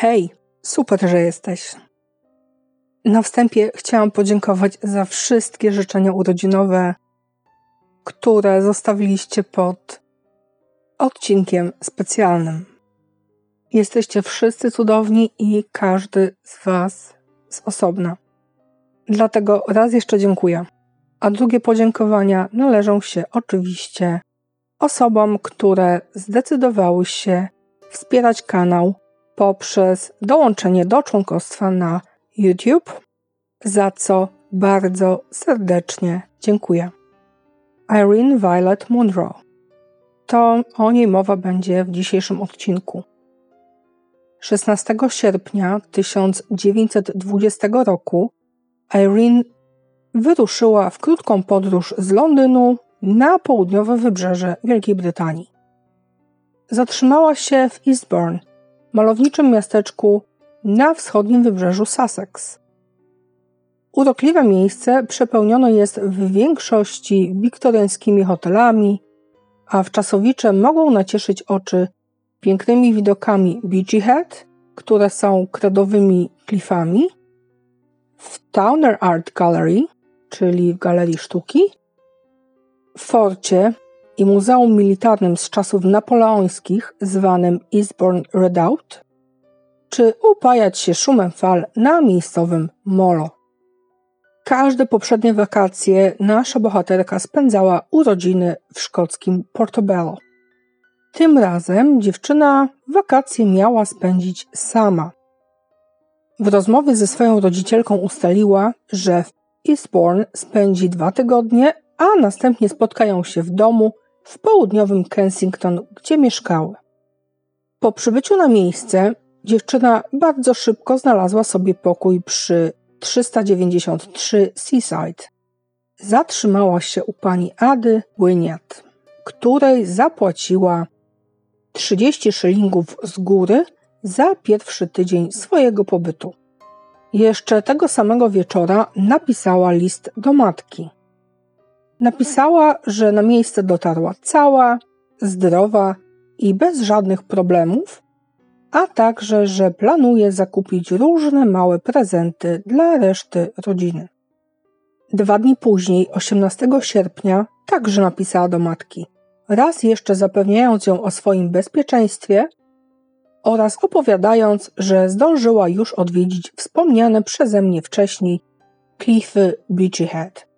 Hej, super, że jesteś. Na wstępie chciałam podziękować za wszystkie życzenia urodzinowe, które zostawiliście pod odcinkiem specjalnym. Jesteście wszyscy cudowni i każdy z Was z osobna. Dlatego raz jeszcze dziękuję. A drugie podziękowania należą się oczywiście osobom, które zdecydowały się wspierać kanał poprzez dołączenie do członkostwa na YouTube, za co bardzo serdecznie dziękuję. Irene Violet Munro. To o niej mowa będzie w dzisiejszym odcinku. 16 sierpnia 1920 roku Irene wyruszyła w krótką podróż z Londynu na południowe wybrzeże Wielkiej Brytanii. Zatrzymała się w Eastbourne, malowniczym miasteczku na wschodnim wybrzeżu Sussex. Urokliwe miejsce przepełnione jest w większości wiktoriańskimi hotelami, a wczasowicze mogą nacieszyć oczy pięknymi widokami Beachy Head, które są kredowymi klifami, w Towner Art Gallery, czyli w Galerii Sztuki, w forcie i Muzeum Militarnym z czasów napoleońskich zwanym Eastbourne Redoubt, czy upajać się szumem fal na miejscowym molo. Każde poprzednie wakacje nasza bohaterka spędzała urodziny w szkockim Portobello. Tym razem dziewczyna wakacje miała spędzić sama. W rozmowie ze swoją rodzicielką ustaliła, że w Eastbourne spędzi dwa tygodnie, a następnie spotkają się w domu w południowym Kensington, gdzie mieszkały. Po przybyciu na miejsce dziewczyna bardzo szybko znalazła sobie pokój przy 393 Seaside. Zatrzymała się u pani Ady Wyniat, której zapłaciła 30 szylingów z góry za pierwszy tydzień swojego pobytu. Jeszcze tego samego wieczora napisała list do matki. Napisała, że na miejsce dotarła cała, zdrowa i bez żadnych problemów, a także, że planuje zakupić różne małe prezenty dla reszty rodziny. Dwa dni później, 18 sierpnia, także napisała do matki, raz jeszcze zapewniając ją o swoim bezpieczeństwie oraz opowiadając, że zdążyła już odwiedzić wspomniane przeze mnie wcześniej klify Beachy Head.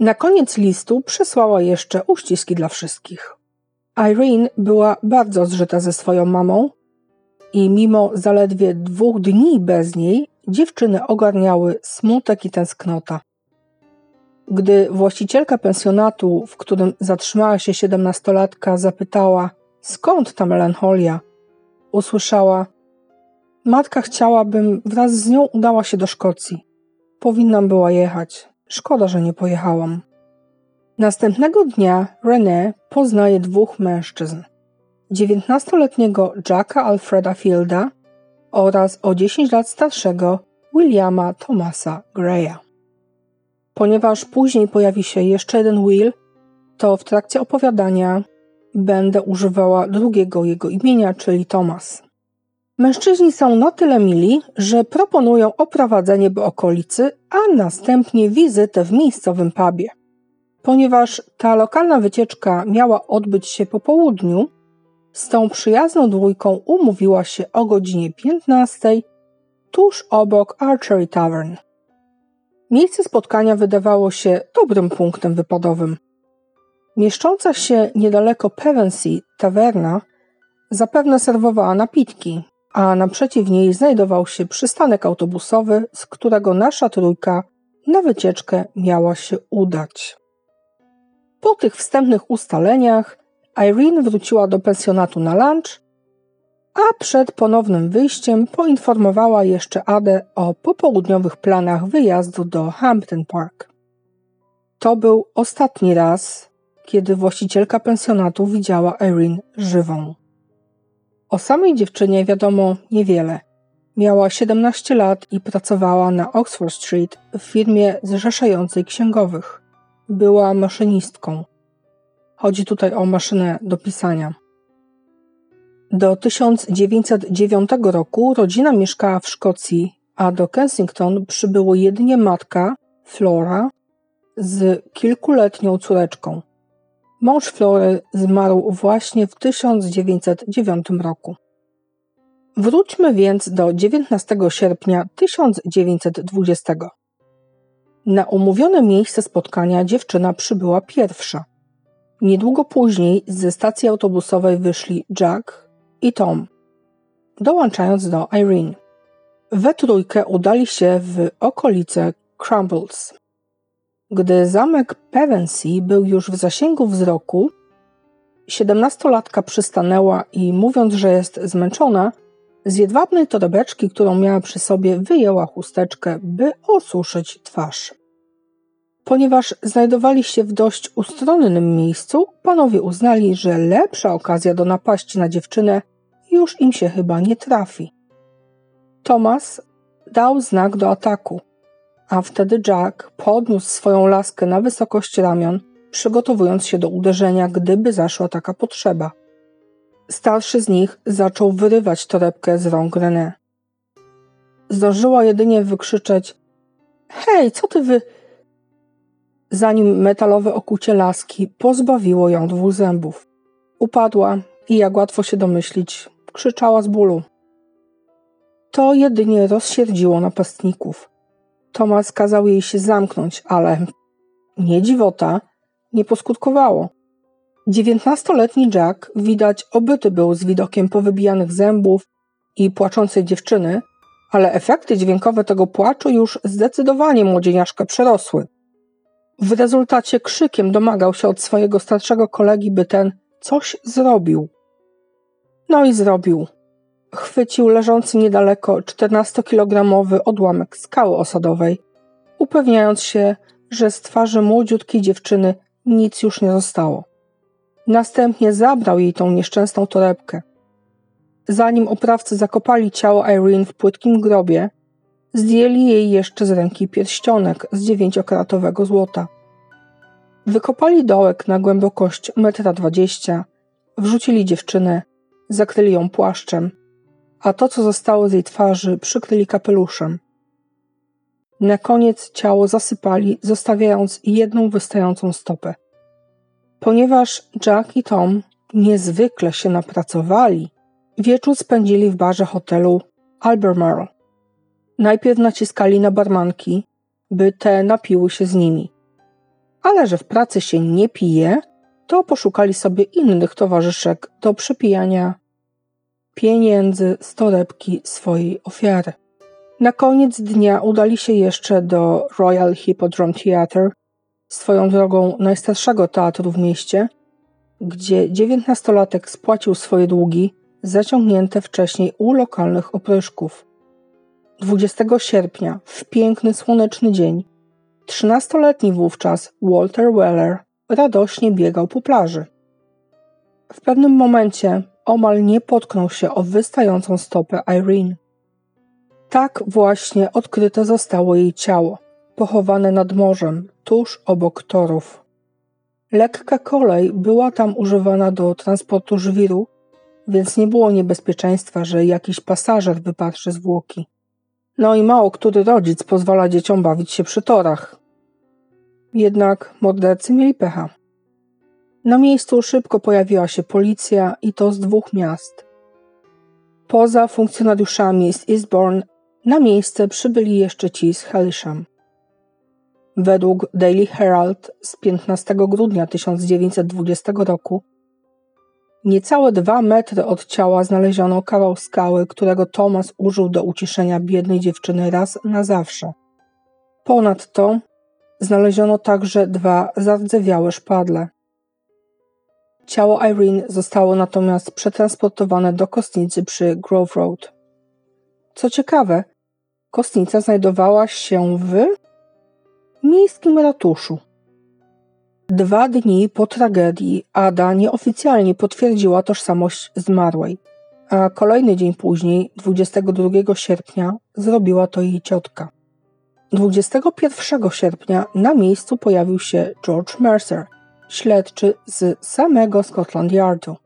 Na koniec listu przesłała jeszcze uściski dla wszystkich. Irene była bardzo zżyta ze swoją mamą i mimo zaledwie dwóch dni bez niej, dziewczyny ogarniały smutek i tęsknota. Gdy właścicielka pensjonatu, w którym zatrzymała się siedemnastolatka, zapytała, skąd ta melancholia, usłyszała: Matka chciałabym wraz z nią udała się do Szkocji. Powinnam była jechać. Szkoda, że nie pojechałam. Następnego dnia René poznaje dwóch mężczyzn. Dziewiętnastoletniego Jacka Alfreda Fielda oraz o 10 lat starszego Williama Thomasa Greya. Ponieważ później pojawi się jeszcze jeden Will, to w trakcie opowiadania będę używała drugiego jego imienia, czyli Thomas. Mężczyźni są na tyle mili, że proponują oprowadzenie po okolicy, a następnie wizytę w miejscowym pubie. Ponieważ ta lokalna wycieczka miała odbyć się po południu, z tą przyjazną dwójką umówiła się o godzinie 15 tuż obok Archery Tavern. Miejsce spotkania wydawało się dobrym punktem wypadowym. Mieszcząca się niedaleko Pevensey tawerna zapewne serwowała napitki, a naprzeciw niej znajdował się przystanek autobusowy, z którego nasza trójka na wycieczkę miała się udać. Po tych wstępnych ustaleniach Irene wróciła do pensjonatu na lunch, a przed ponownym wyjściem poinformowała jeszcze Adę o popołudniowych planach wyjazdu do Hampton Park. To był ostatni raz, kiedy właścicielka pensjonatu widziała Irene żywą. O samej dziewczynie wiadomo niewiele. Miała 17 lat i pracowała na Oxford Street w firmie zrzeszającej księgowych. Była maszynistką. Chodzi tutaj o maszynę do pisania. Do 1909 roku rodzina mieszkała w Szkocji, a do Kensington przybyło jedynie matka, Flora, z kilkuletnią córeczką. Mąż Flory zmarł właśnie w 1909 roku. Wróćmy więc do 19 sierpnia 1920. Na umówione miejsce spotkania dziewczyna przybyła pierwsza. Niedługo później ze stacji autobusowej wyszli Jack i Tom, dołączając do Irene. We trójkę udali się w okolice Crumbles. Gdy zamek Pevensey był już w zasięgu wzroku, siedemnastolatka przystanęła i mówiąc, że jest zmęczona, z jedwabnej torebeczki, którą miała przy sobie, wyjęła chusteczkę, by osuszyć twarz. Ponieważ znajdowali się w dość ustronnym miejscu, panowie uznali, że lepsza okazja do napaści na dziewczynę już im się chyba nie trafi. Thomas dał znak do ataku, a wtedy Jack podniósł swoją laskę na wysokość ramion, przygotowując się do uderzenia, gdyby zaszła taka potrzeba. Starszy z nich zaczął wyrywać torebkę z rąk René. Zdążyła jedynie wykrzyczeć: Hej, co ty wy. Zanim metalowe okucie laski pozbawiło ją dwóch zębów. Upadła i, jak łatwo się domyślić, krzyczała z bólu. To jedynie rozsierdziło napastników. Tomas kazał jej się zamknąć, ale nie dziwota, nie poskutkowało. Dziewiętnastoletni Jack widać obyty był z widokiem powybijanych zębów i płaczącej dziewczyny, ale efekty dźwiękowe tego płaczu już zdecydowanie młodzieniaszkę przerosły. W rezultacie krzykiem domagał się od swojego starszego kolegi, by ten coś zrobił. No i zrobił. Chwycił leżący niedaleko 14-kilogramowy odłamek skały osadowej, upewniając się, że z twarzy młodziutkiej dziewczyny nic już nie zostało. Następnie zabrał jej tą nieszczęsną torebkę. Zanim oprawcy zakopali ciało Irene w płytkim grobie, zdjęli jej jeszcze z ręki pierścionek z dziewięciokaratowego złota. Wykopali dołek na głębokość 1,20 m, wrzucili dziewczynę, zakryli ją płaszczem, a to, co zostało z jej twarzy, przykryli kapeluszem. Na koniec ciało zasypali, zostawiając jedną wystającą stopę. Ponieważ Jack i Tom niezwykle się napracowali, wieczór spędzili w barze hotelu Albemarle. Najpierw naciskali na barmanki, by te napiły się z nimi. Ale że w pracy się nie pije, to poszukali sobie innych towarzyszek do przepijania pieniędzy z torebki swojej ofiary. Na koniec dnia udali się jeszcze do Royal Hippodrome Theatre, swoją drogą najstarszego teatru w mieście, gdzie dziewiętnastolatek spłacił swoje długi zaciągnięte wcześniej u lokalnych opryszków. 20 sierpnia, w piękny słoneczny dzień, trzynastoletni wówczas Walter Weller radośnie biegał po plaży. W pewnym momencie omal nie potknął się o wystającą stopę Irene. Tak właśnie odkryte zostało jej ciało, pochowane nad morzem, tuż obok torów. Lekka kolej była tam używana do transportu żwiru, więc nie było niebezpieczeństwa, że jakiś pasażer wypatrzy zwłoki. No i mało który rodzic pozwala dzieciom bawić się przy torach. Jednak mordercy mieli pecha. Na miejscu szybko pojawiła się policja i to z dwóch miast. Poza funkcjonariuszami z Eastbourne na miejsce przybyli jeszcze ci z Helisham. Według Daily Herald z 15 grudnia 1920 roku niecałe dwa metry od ciała znaleziono kawał skały, którego Thomas użył do uciszenia biednej dziewczyny raz na zawsze. Ponadto znaleziono także dwa zardzewiałe szpadle. Ciało Irene zostało natomiast przetransportowane do kostnicy przy Grove Road. Co ciekawe, kostnica znajdowała się w miejskim ratuszu. Dwa dni po tragedii Ada nieoficjalnie potwierdziła tożsamość zmarłej, a kolejny dzień później, 22 sierpnia, zrobiła to jej ciotka. 21 sierpnia na miejscu pojawił się George Mercer – śledczy z samego Scotland Yardu.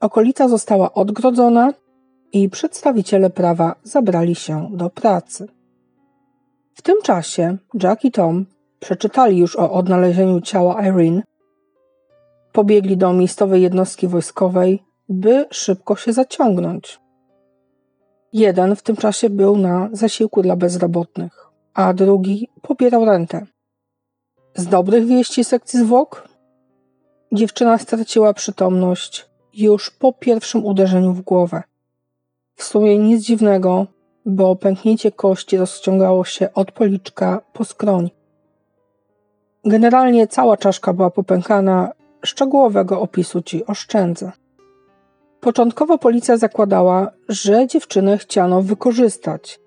okolica została odgrodzona i przedstawiciele prawa zabrali się do pracy. W tym czasie Jack i Tom przeczytali już o odnalezieniu ciała Irene, pobiegli do miejscowej jednostki wojskowej, by szybko się zaciągnąć. Jeden w tym czasie był na zasiłku dla bezrobotnych, a drugi pobierał rentę. Z dobrych wieści sekcji zwłok dziewczyna straciła przytomność już po pierwszym uderzeniu w głowę. W sumie nic dziwnego, bo pęknięcie kości rozciągało się od policzka po skroń. Generalnie cała czaszka była popękana, szczegółowego opisu ci oszczędzę. Początkowo policja zakładała, że dziewczynę chciano wykorzystać,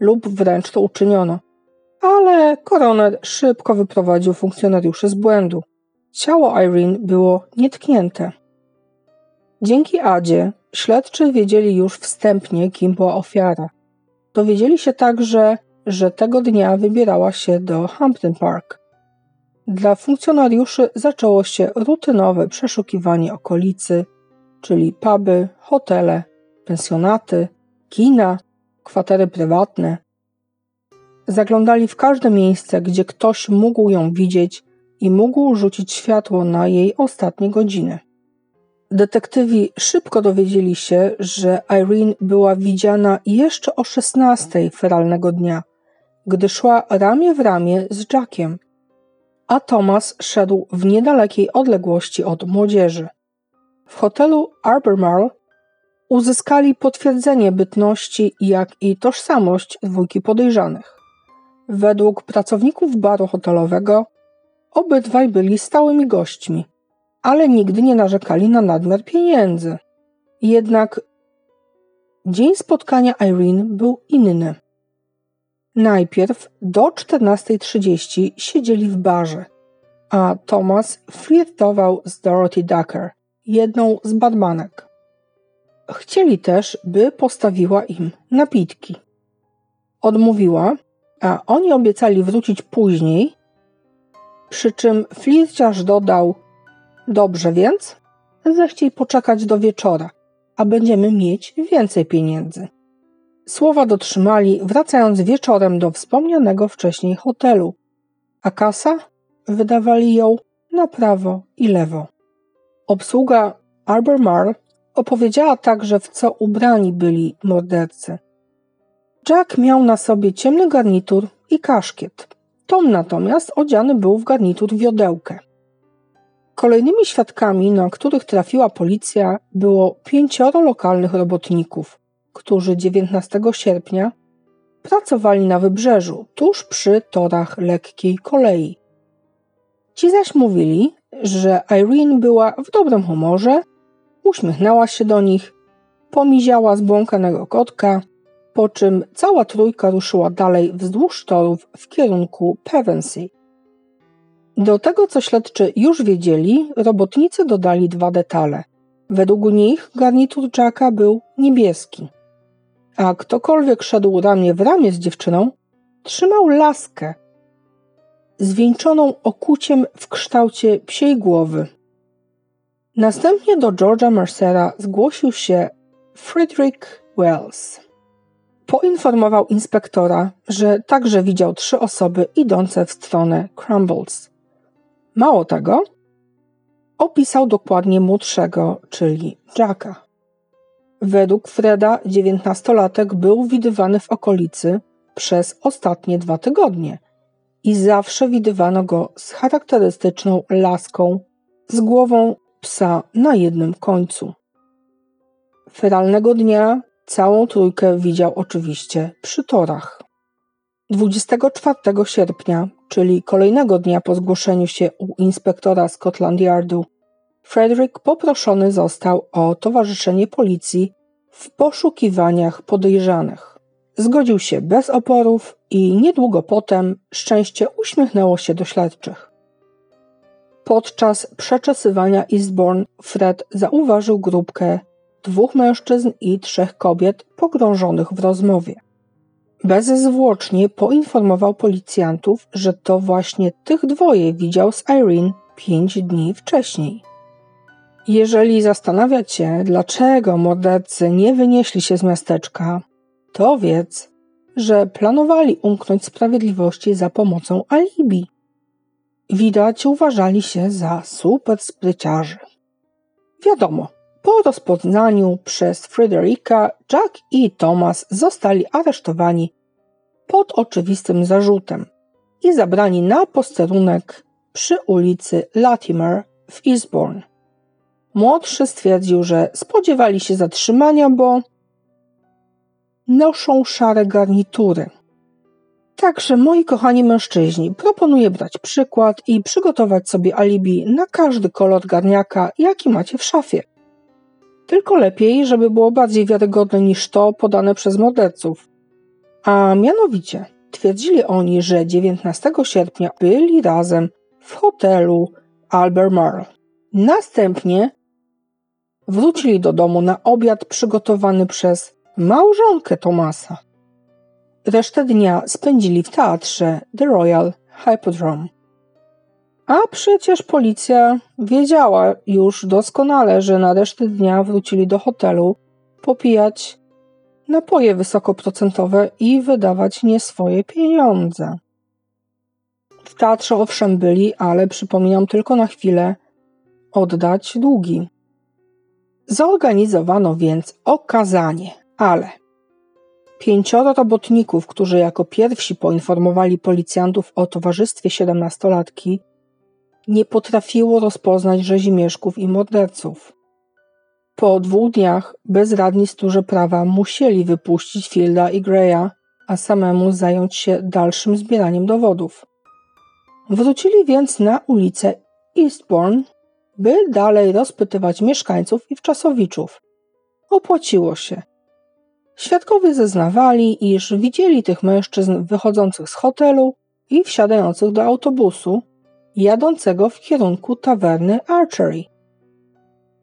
lub wręcz to uczyniono, ale koroner szybko wyprowadził funkcjonariuszy z błędu. Ciało Irene było nietknięte. Dzięki Adzie śledczy wiedzieli już wstępnie, kim była ofiara. Dowiedzieli się także, że tego dnia wybierała się do Hampton Park. Dla funkcjonariuszy zaczęło się rutynowe przeszukiwanie okolicy, czyli puby, hotele, pensjonaty, kina, kwatery prywatne. Zaglądali w każde miejsce, gdzie ktoś mógł ją widzieć i mógł rzucić światło na jej ostatnie godziny. Detektywi szybko dowiedzieli się, że Irene była widziana jeszcze o 16 feralnego dnia, gdy szła ramię w ramię z Jackiem, a Thomas szedł w niedalekiej odległości od młodzieży. W hotelu Albemarle uzyskali potwierdzenie bytności, jak i tożsamość dwójki podejrzanych. Według pracowników baru hotelowego obydwaj byli stałymi gośćmi, ale nigdy nie narzekali na nadmiar pieniędzy. Jednak dzień spotkania Irene był inny. Najpierw do 14.30 siedzieli w barze, a Thomas flirtował z Dorothy Ducker, jedną z badmanek. Chcieli też, by postawiła im napitki. Odmówiła, a oni obiecali wrócić później, przy czym flirciarz dodał: Dobrze więc, zechciej poczekać do wieczora, a będziemy mieć więcej pieniędzy. Słowa dotrzymali, wracając wieczorem do wspomnianego wcześniej hotelu, a kasa wydawali ją na prawo i lewo. Obsługa Albemarle opowiedziała także, w co ubrani byli mordercy. Jack miał na sobie ciemny garnitur i kaszkiet. Tom natomiast odziany był w garnitur wiodełkę. Kolejnymi świadkami, na których trafiła policja, było pięcioro lokalnych robotników, którzy 19 sierpnia pracowali na wybrzeżu, tuż przy torach lekkiej kolei. Ci zaś mówili, że Irene była w dobrym humorze, uśmiechnęła się do nich, pomiziała zbłąkanego kotka, po czym cała trójka ruszyła dalej wzdłuż torów w kierunku Pevensey. Do tego, co śledczy już wiedzieli, robotnicy dodali dwa detale. Według nich garnitur Jacka był niebieski, a ktokolwiek szedł ramię w ramię z dziewczyną, trzymał laskę zwieńczoną okuciem w kształcie psiej głowy. Następnie do George'a Mercera zgłosił się Frederick Wells. Poinformował inspektora, że także widział trzy osoby idące w stronę Crumbles. Mało tego, opisał dokładnie młodszego, czyli Jacka. Według Freda dziewiętnastolatek był widywany w okolicy przez ostatnie dwa tygodnie i zawsze widywano go z charakterystyczną laską z głową psa na jednym końcu. Feralnego dnia całą trójkę widział oczywiście przy torach. 24 sierpnia, czyli kolejnego dnia po zgłoszeniu się u inspektora Scotland Yardu, Frederick poproszony został o towarzyszenie policji w poszukiwaniach podejrzanych. Zgodził się bez oporów i niedługo potem szczęście uśmiechnęło się do śledczych. Podczas przeczesywania Eastbourne Fred zauważył grupkę dwóch mężczyzn i trzech kobiet pogrążonych w rozmowie. Bezzwłocznie poinformował policjantów, że to właśnie tych dwoje widział z Irene pięć dni wcześniej. Jeżeli zastanawiać się, dlaczego mordercy nie wynieśli się z miasteczka, to wiedz, że planowali umknąć sprawiedliwości za pomocą alibi. Widać uważali się za super spryciarzy. Wiadomo, po rozpoznaniu przez Frederica, Jack i Thomas zostali aresztowani pod oczywistym zarzutem i zabrani na posterunek przy ulicy Latimer w Eastbourne. Młodszy stwierdził, że spodziewali się zatrzymania, bo noszą szare garnitury. Także, moi kochani mężczyźni, proponuję brać przykład i przygotować sobie alibi na każdy kolor garniaka, jaki macie w szafie. Tylko lepiej, żeby było bardziej wiarygodne niż to podane przez morderców. A mianowicie, twierdzili oni, że 19 sierpnia byli razem w hotelu Albemarle. Następnie wrócili do domu na obiad przygotowany przez małżonkę Tomasa. Resztę dnia spędzili w teatrze The Royal Hippodrome. A przecież policja wiedziała już doskonale, że na resztę dnia wrócili do hotelu popijać napoje wysokoprocentowe i wydawać nie swoje pieniądze. W teatrze owszem byli, ale przypominam tylko na chwilę oddać długi. Zorganizowano więc okazanie, ale pięcioro robotników, którzy jako pierwsi poinformowali policjantów o towarzystwie siedemnastolatki, nie potrafiło rozpoznać rzezimieszków i morderców. Po dwóch dniach bezradni stróże prawa musieli wypuścić Fielda i Greya, a samemu zająć się dalszym zbieraniem dowodów. Wrócili więc na ulicę Eastbourne, by dalej rozpytywać mieszkańców i wczasowiczów. Opłaciło się. Świadkowie zeznawali, iż widzieli tych mężczyzn wychodzących z hotelu i wsiadających do autobusu, jadącego w kierunku tawerny Archery.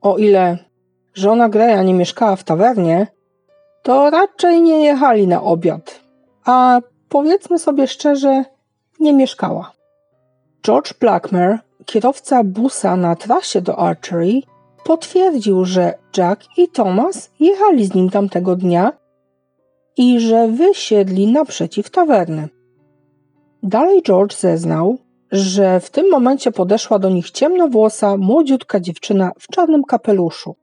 O ile żona Greya nie mieszkała w tawernie, to raczej nie jechali na obiad, a powiedzmy sobie szczerze, nie mieszkała. George Blackmer, kierowca busa na trasie do Archery, potwierdził, że Jack i Thomas jechali z nim tamtego dnia i że wysiedli naprzeciw tawerny. Dalej George zeznał, że w tym momencie podeszła do nich ciemnowłosa, młodziutka dziewczyna w czarnym kapeluszu.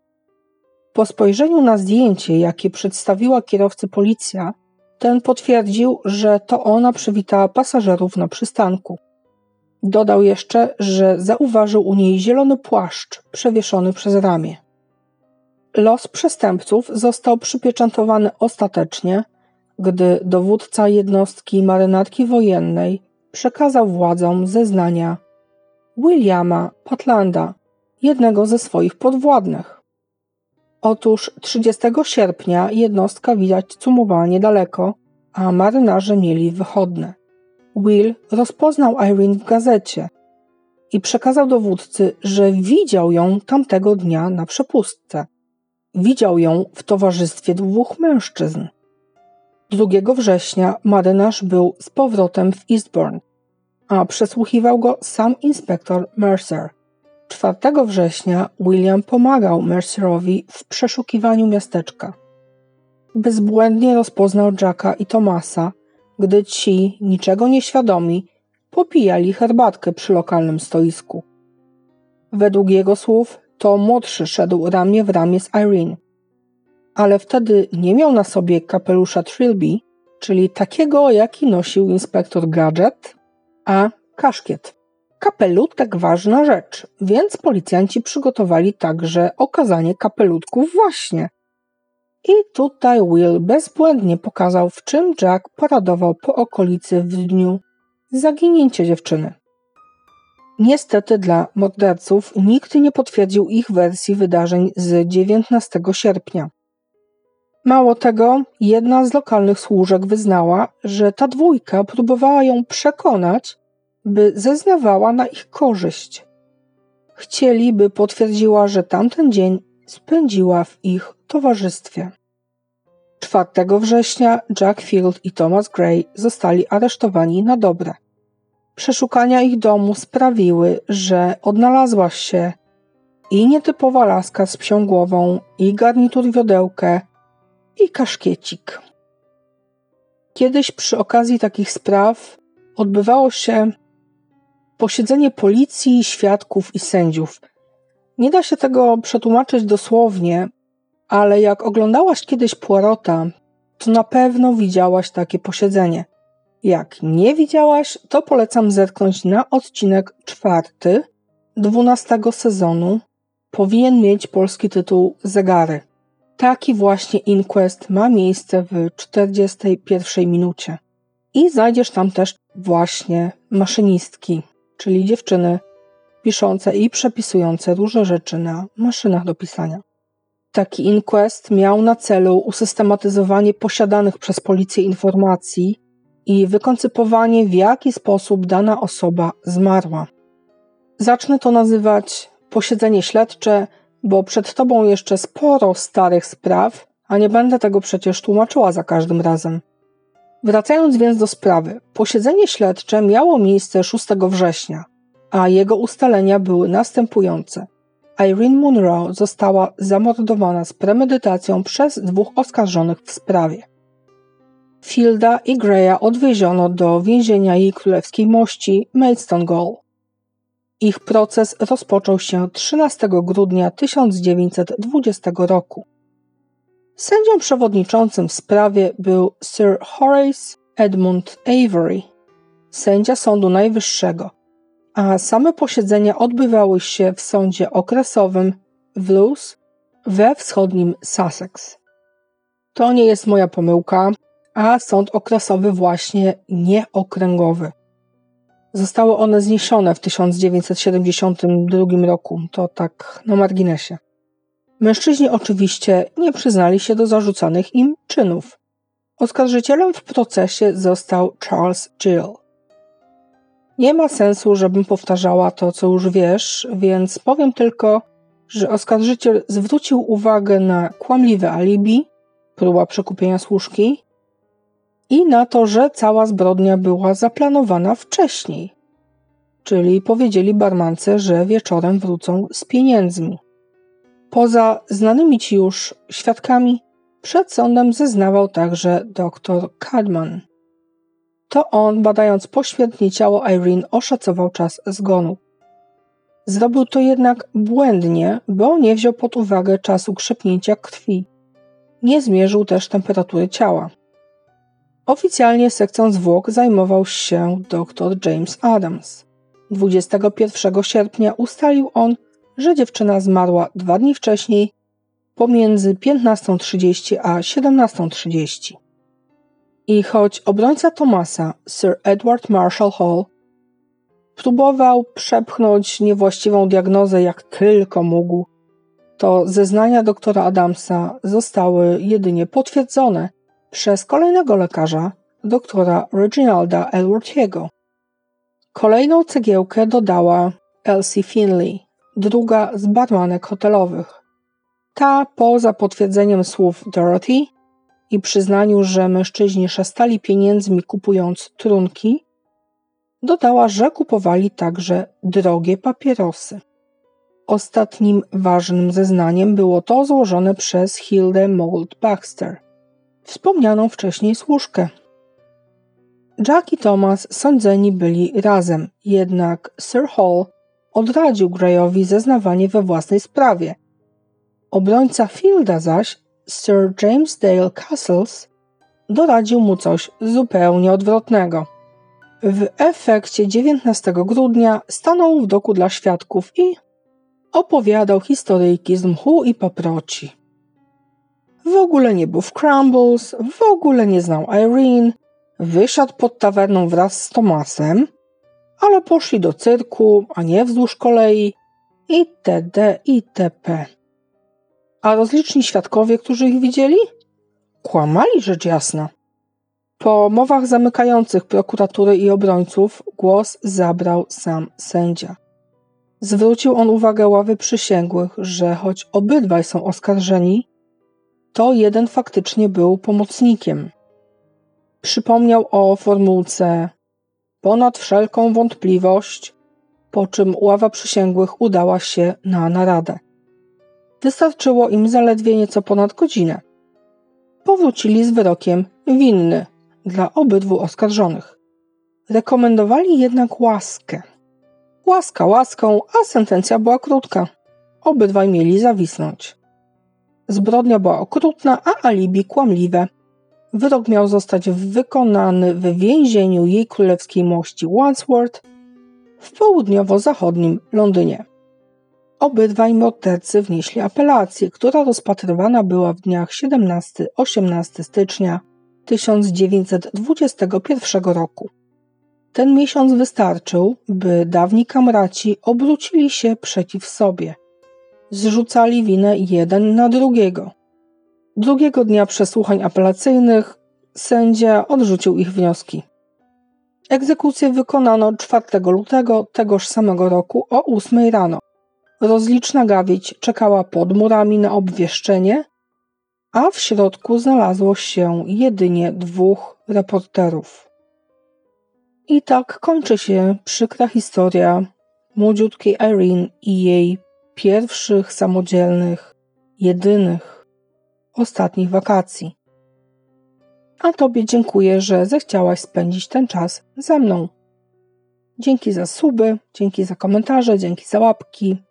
Po spojrzeniu na zdjęcie, jakie przedstawiła kierowcy policja, ten potwierdził, że to ona przywitała pasażerów na przystanku. Dodał jeszcze, że zauważył u niej zielony płaszcz przewieszony przez ramię. Los przestępców został przypieczętowany ostatecznie, gdy dowódca jednostki marynarki wojennej przekazał władzom zeznania Williama Patlanda, jednego ze swoich podwładnych. Otóż 30 sierpnia jednostka widać cumowała niedaleko, a marynarze mieli wychodne. Will rozpoznał Irene w gazecie i przekazał dowódcy, że widział ją tamtego dnia na przepustce. Widział ją w towarzystwie dwóch mężczyzn. 2 września marynarz był z powrotem w Eastbourne, a przesłuchiwał go sam inspektor Mercer. 4 września William pomagał Mercerowi w przeszukiwaniu miasteczka. Bezbłędnie rozpoznał Jacka i Tomasa, gdy ci, niczego nieświadomi, popijali herbatkę przy lokalnym stoisku. Według jego słów to młodszy szedł ramię w ramię z Irene. Ale wtedy nie miał na sobie kapelusza Trilby, czyli takiego, jaki nosił inspektor Gadget, a kaszkiet. Kapelutek ważna rzecz, więc policjanci przygotowali także okazanie kapelutków właśnie. I tutaj Will bezbłędnie pokazał, w czym Jack paradował po okolicy w dniu zaginięcia dziewczyny. Niestety dla morderców nikt nie potwierdził ich wersji wydarzeń z 19 sierpnia. Mało tego, jedna z lokalnych służek wyznała, że ta dwójka próbowała ją przekonać, by zeznawała na ich korzyść. Chcieli, by potwierdziła, że tamten dzień spędziła w ich towarzystwie. 4 września Jack Field i Thomas Gray zostali aresztowani na dobre. Przeszukania ich domu sprawiły, że odnalazła się i nietypowa laska z psią głową, i garnitur wiodełkę, i kaszkiecik. Kiedyś przy okazji takich spraw odbywało się posiedzenie policji, świadków i sędziów. Nie da się tego przetłumaczyć dosłownie, ale jak oglądałaś kiedyś Poirota, to na pewno widziałaś takie posiedzenie. Jak nie widziałaś, to polecam zerknąć na odcinek czwarty dwunastego sezonu. Powinien mieć polski tytuł Zegary. Taki właśnie inquest ma miejsce w 41 minucie. I znajdziesz tam też właśnie maszynistki, czyli dziewczyny piszące i przepisujące różne rzeczy na maszynach do pisania. Taki inquest miał na celu usystematyzowanie posiadanych przez policję informacji i wykoncypowanie, w jaki sposób dana osoba zmarła. Zacznę to nazywać posiedzenie śledcze, bo przed tobą jeszcze sporo starych spraw, a nie będę tego przecież tłumaczyła za każdym razem. Wracając więc do sprawy, posiedzenie śledcze miało miejsce 6 września, a jego ustalenia były następujące. Irene Monroe została zamordowana z premedytacją przez dwóch oskarżonych w sprawie. Fielda i Greya odwieziono do więzienia jej królewskiej mości Maidstone Gaol. Ich proces rozpoczął się 13 grudnia 1920 roku. Sędzią przewodniczącym w sprawie był Sir Horace Edmund Avery, sędzia Sądu Najwyższego, a same posiedzenia odbywały się w sądzie okresowym w Lewes we wschodnim Sussex. To nie jest moja pomyłka, a sąd okresowy właśnie nieokręgowy. Zostały one zniesione w 1972 roku, to tak na marginesie. Mężczyźni oczywiście nie przyznali się do zarzucanych im czynów. Oskarżycielem w procesie został Charles Gill. Nie ma sensu, żebym powtarzała to, co już wiesz, więc powiem tylko, że oskarżyciel zwrócił uwagę na kłamliwe alibi, próba przekupienia służki i na to, że cała zbrodnia była zaplanowana wcześniej. Czyli powiedzieli barmance, że wieczorem wrócą z pieniędzmi. Poza znanymi ci już świadkami, przed sądem zeznawał także dr Cadman. To on, badając poświętnie ciało Irene, oszacował czas zgonu. Zrobił to jednak błędnie, bo nie wziął pod uwagę czasu krzepnięcia krwi. Nie zmierzył też temperatury ciała. Oficjalnie sekcją zwłok zajmował się dr James Adams. 21 sierpnia ustalił on, że dziewczyna zmarła dwa dni wcześniej, pomiędzy 15.30 a 17.30. I choć obrońca Thomasa, Sir Edward Marshall Hall, próbował przepchnąć niewłaściwą diagnozę jak tylko mógł, to zeznania doktora Adamsa zostały jedynie potwierdzone przez kolejnego lekarza, doktora Reginalda Elworthiego. Kolejną cegiełkę dodała Elsie Finley, druga z barmanek hotelowych. Ta, poza potwierdzeniem słów Dorothy i przyznaniu, że mężczyźni szastali pieniędzmi kupując trunki, dodała, że kupowali także drogie papierosy. Ostatnim ważnym zeznaniem było to złożone przez Hildę Mould Baxter, wspomnianą wcześniej służkę. Jack i Thomas sądzeni byli razem, jednak Sir Hall odradził Greyowi zeznawanie we własnej sprawie. Obrońca Fielda zaś, Sir James Dale Castles, doradził mu coś zupełnie odwrotnego. W efekcie 19 grudnia stanął w doku dla świadków i opowiadał historyjki z mchu i paproci. W ogóle nie był w Crumbles, w ogóle nie znał Irene, wysiadł pod tawerną wraz z Tomasem, ale poszli do cyrku, a nie wzdłuż kolei itd. itp. A rozliczni świadkowie, którzy ich widzieli? Kłamali rzecz jasna. Po mowach zamykających prokuratury i obrońców głos zabrał sam sędzia. Zwrócił on uwagę ławy przysięgłych, że choć obydwaj są oskarżeni, to jeden faktycznie był pomocnikiem. Przypomniał o formułce ponad wszelką wątpliwość po czym ława przysięgłych udała się na naradę. Wystarczyło im zaledwie nieco ponad godzinę. Powrócili z wyrokiem winny dla obydwu oskarżonych. Rekomendowali jednak łaskę. Łaska łaską, a sentencja była krótka. Obydwaj mieli zawisnąć. Zbrodnia była okrutna, a alibi kłamliwe. Wyrok miał zostać wykonany w więzieniu jej królewskiej mości Wandsworth w południowo-zachodnim Londynie. Obydwaj mordercy wnieśli apelację, która rozpatrywana była w dniach 17-18 stycznia 1921 roku. Ten miesiąc wystarczył, by dawni kamraci obrócili się przeciw sobie. Zrzucali winę jeden na drugiego. Drugiego dnia przesłuchań apelacyjnych sędzia odrzucił ich wnioski. Egzekucję wykonano 4 lutego tegoż samego roku o 8 rano. Rozliczna gawieć czekała pod murami na obwieszczenie, a w środku znalazło się jedynie dwóch reporterów. I tak kończy się przykra historia młodziutkiej Irene i jej pierwszych samodzielnych, jedynych, ostatnich wakacji. A Tobie dziękuję, że zechciałaś spędzić ten czas ze mną. Dzięki za suby, dzięki za komentarze, dzięki za łapki.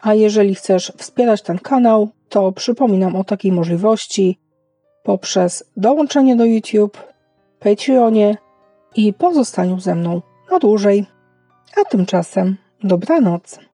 A jeżeli chcesz wspierać ten kanał, to przypominam o takiej możliwości poprzez dołączenie do YouTube, Patreonie i pozostaniu ze mną na dłużej. A tymczasem dobranoc.